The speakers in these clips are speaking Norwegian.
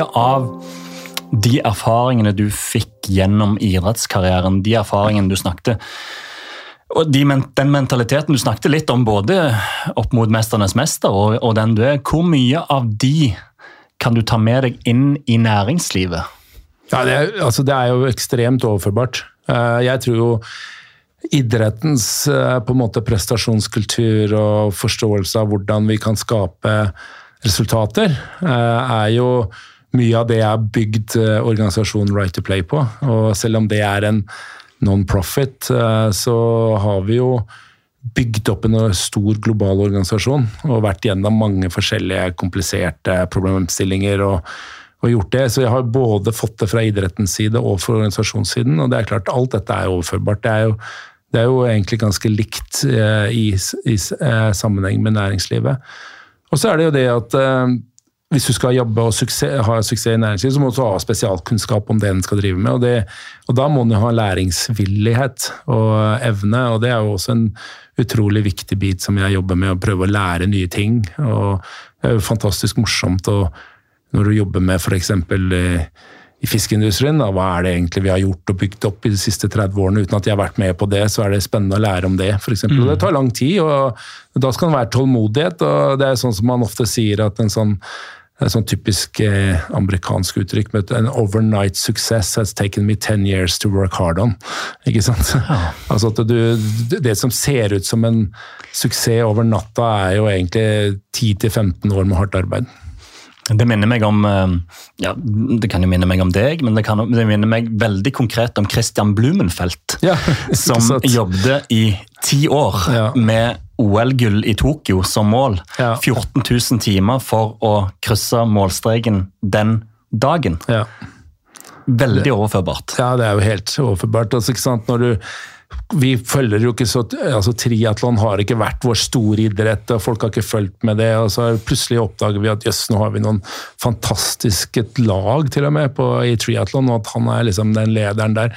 mye av de erfaringene du fikk gjennom idrettskarrieren, de erfaringene du snakket og de, Den mentaliteten du snakket litt om, både opp mot 'Mesternes mester' og, og den du er, hvor mye av de kan du ta med deg inn i næringslivet? Ja, det, er, altså, det er jo ekstremt overførbart. Eh, jeg tror jo idrettens eh, på en måte prestasjonskultur og forståelse av hvordan vi kan skape resultater, eh, er jo mye av det jeg har bygd organisasjonen Right to Play på. Og selv om det er en non-profit, så har vi jo bygd opp en stor global organisasjon og vært gjennom mange forskjellige kompliserte problemstillinger. og, og gjort det. Så jeg har både fått det fra idrettens side og fra organisasjonssiden. Og det er klart, alt dette er overførbart. Det er jo, det er jo egentlig ganske likt eh, i, i, eh, sammenheng med næringslivet. Og så er det jo det at eh, hvis du skal jobbe og suksess, ha suksess i næringslivet, så må du ha spesialkunnskap om det en skal drive med. Og, det, og da må du ha læringsvillighet og evne, og det er jo også en utrolig viktig bit som jeg jobber med, å prøve å lære nye ting. Og det er jo fantastisk morsomt å, når du jobber med f.eks. Eh, i fiskeindustrien, da, hva er det egentlig vi har gjort og bygd opp i de siste 30 årene uten at jeg har vært med på det, så er det spennende å lære om det. Eksempel. mm. Det tar lang tid, og da skal det være tålmodighet. og Det er sånn som man ofte sier at en sånn det er sånn typisk eh, amerikansk uttrykk. med an overnight success has taken me ten years to work hard on. Ikke sant? Ja. Altså at du, Det som ser ut som en suksess over natta, er jo egentlig 10-15 år med hardt arbeid. Det minner meg om eh, ja, det kan jo minne meg om deg, men det, kan, det minner meg veldig konkret om Christian Blumenfeldt. Ja, som jobbet i ti år ja. med OL-gull i Tokyo som mål. Ja. 14 000 timer for å krysse målstreken den dagen. Ja. Veldig overførbart. Ja, det er jo helt overførbart. Altså? Når du vi følger jo ikke så altså Triatlon har ikke vært vår store idrett, og folk har ikke fulgt med det. og så Plutselig oppdager vi at jøss, nå har vi noen fantastiske lag til og med på, i triatlon, og at han er liksom den lederen der.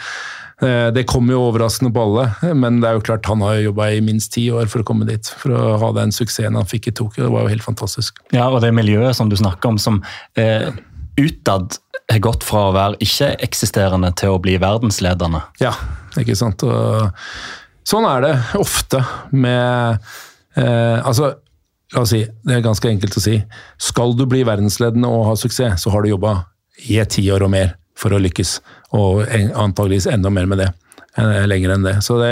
Eh, det kom jo overraskende på alle, men det er jo klart han har jobba i minst ti år for å komme dit. For å ha den suksessen han fikk i Tokyo. Det var jo helt fantastisk. Ja, og det miljøet som du snakker om, som eh, utad har gått fra å være ikke-eksisterende til å bli verdensledende. Ja, ikke sant. Og sånn er det ofte med eh, Altså, la oss si, det er ganske enkelt å si. Skal du bli verdensledende og ha suksess, så har du jobba i et tiår og mer for å lykkes. Og antageligvis enda mer med det. Eh, lenger enn det. Så det,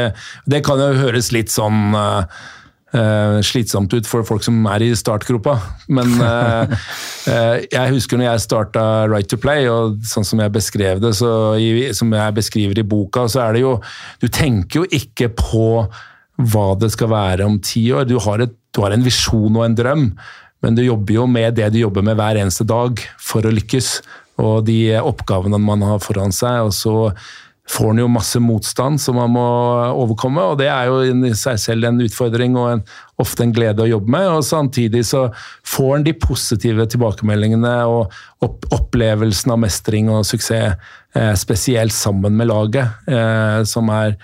det kan jo høres litt sånn uh, slitsomt ut for folk som er i startgropa. Men uh, uh, jeg husker når jeg starta Right to Play, og sånn som jeg beskrev det, i, som jeg beskriver i boka, så er det jo Du tenker jo ikke på hva det skal være om ti år. Du har, et, du har en visjon og en drøm, men du jobber jo med det du jobber med hver eneste dag for å lykkes og de oppgavene man har foran seg. og så får en jo masse motstand som man må overkomme, og det er jo i seg selv en utfordring og en, ofte en glede å jobbe med. og Samtidig så får en de positive tilbakemeldingene og opp, opplevelsen av mestring og suksess, eh, spesielt sammen med laget, eh, som er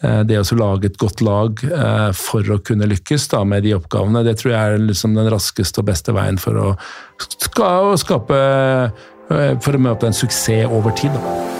det å lage et godt lag eh, for å kunne lykkes da, med de oppgavene, det tror jeg er liksom den raskeste og beste veien for å skape Eh, for å møte en suksess over tid. Da.